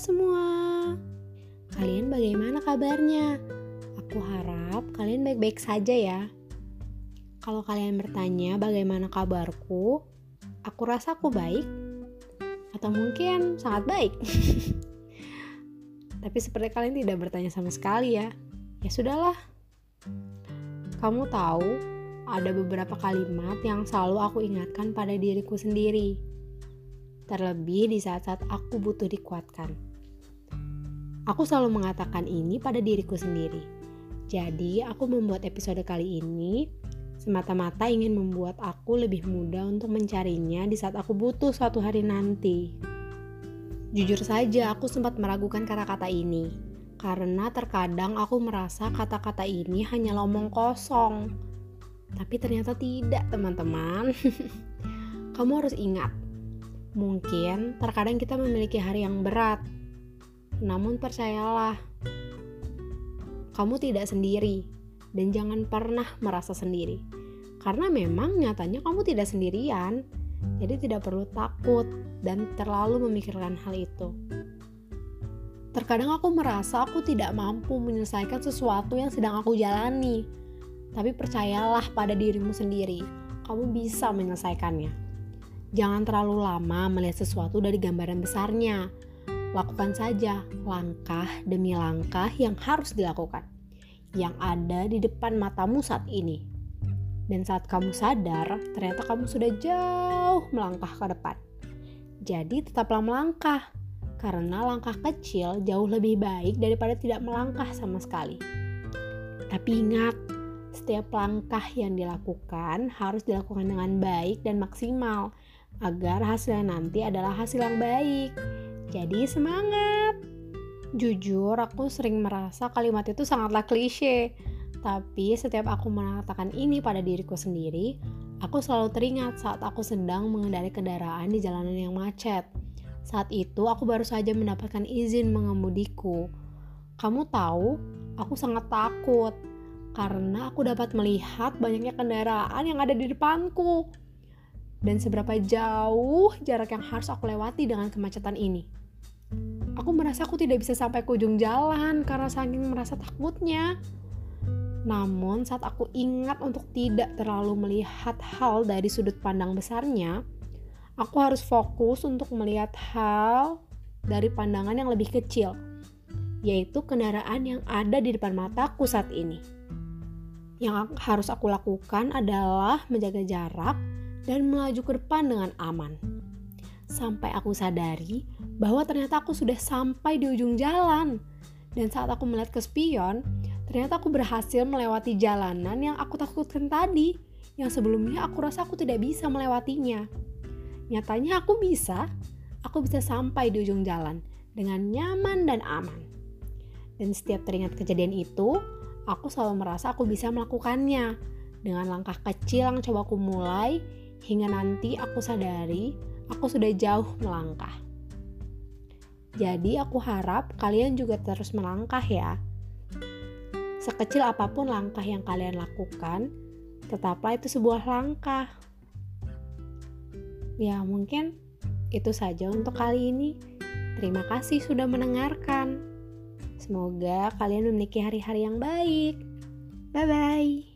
semua, kalian bagaimana kabarnya? Aku harap kalian baik-baik saja ya. Kalau kalian bertanya bagaimana kabarku, aku rasa aku baik, atau mungkin sangat baik. Tapi seperti kalian tidak bertanya sama sekali ya. Ya sudahlah. Kamu tahu, ada beberapa kalimat yang selalu aku ingatkan pada diriku sendiri. Terlebih di saat-saat aku butuh dikuatkan. Aku selalu mengatakan ini pada diriku sendiri. Jadi, aku membuat episode kali ini semata-mata ingin membuat aku lebih mudah untuk mencarinya di saat aku butuh suatu hari nanti. Jujur saja, aku sempat meragukan kata-kata ini karena terkadang aku merasa kata-kata ini hanya omong kosong tapi ternyata tidak, teman-teman. Kamu harus ingat, mungkin terkadang kita memiliki hari yang berat. Namun percayalah, kamu tidak sendiri dan jangan pernah merasa sendiri. Karena memang nyatanya kamu tidak sendirian. Jadi tidak perlu takut dan terlalu memikirkan hal itu. Terkadang aku merasa aku tidak mampu menyelesaikan sesuatu yang sedang aku jalani tapi percayalah pada dirimu sendiri, kamu bisa menyelesaikannya. Jangan terlalu lama melihat sesuatu dari gambaran besarnya. Lakukan saja langkah demi langkah yang harus dilakukan, yang ada di depan matamu saat ini. Dan saat kamu sadar, ternyata kamu sudah jauh melangkah ke depan. Jadi tetaplah melangkah, karena langkah kecil jauh lebih baik daripada tidak melangkah sama sekali. Tapi ingat, setiap langkah yang dilakukan harus dilakukan dengan baik dan maksimal agar hasilnya nanti adalah hasil yang baik. Jadi semangat! Jujur, aku sering merasa kalimat itu sangatlah klise. Tapi setiap aku mengatakan ini pada diriku sendiri, aku selalu teringat saat aku sedang mengendarai kendaraan di jalanan yang macet. Saat itu aku baru saja mendapatkan izin mengemudiku. Kamu tahu, aku sangat takut karena aku dapat melihat banyaknya kendaraan yang ada di depanku dan seberapa jauh jarak yang harus aku lewati dengan kemacetan ini. Aku merasa aku tidak bisa sampai ke ujung jalan karena saking merasa takutnya. Namun saat aku ingat untuk tidak terlalu melihat hal dari sudut pandang besarnya, aku harus fokus untuk melihat hal dari pandangan yang lebih kecil, yaitu kendaraan yang ada di depan mataku saat ini. Yang harus aku lakukan adalah menjaga jarak dan melaju ke depan dengan aman. Sampai aku sadari bahwa ternyata aku sudah sampai di ujung jalan. Dan saat aku melihat ke spion, ternyata aku berhasil melewati jalanan yang aku takutkan tadi. Yang sebelumnya aku rasa aku tidak bisa melewatinya. Nyatanya aku bisa. Aku bisa sampai di ujung jalan dengan nyaman dan aman. Dan setiap teringat kejadian itu, aku selalu merasa aku bisa melakukannya dengan langkah kecil yang coba aku mulai hingga nanti aku sadari aku sudah jauh melangkah. Jadi aku harap kalian juga terus melangkah ya. Sekecil apa pun langkah yang kalian lakukan, tetaplah itu sebuah langkah. Ya, mungkin itu saja untuk kali ini. Terima kasih sudah mendengarkan. Semoga kalian memiliki hari-hari yang baik. Bye bye.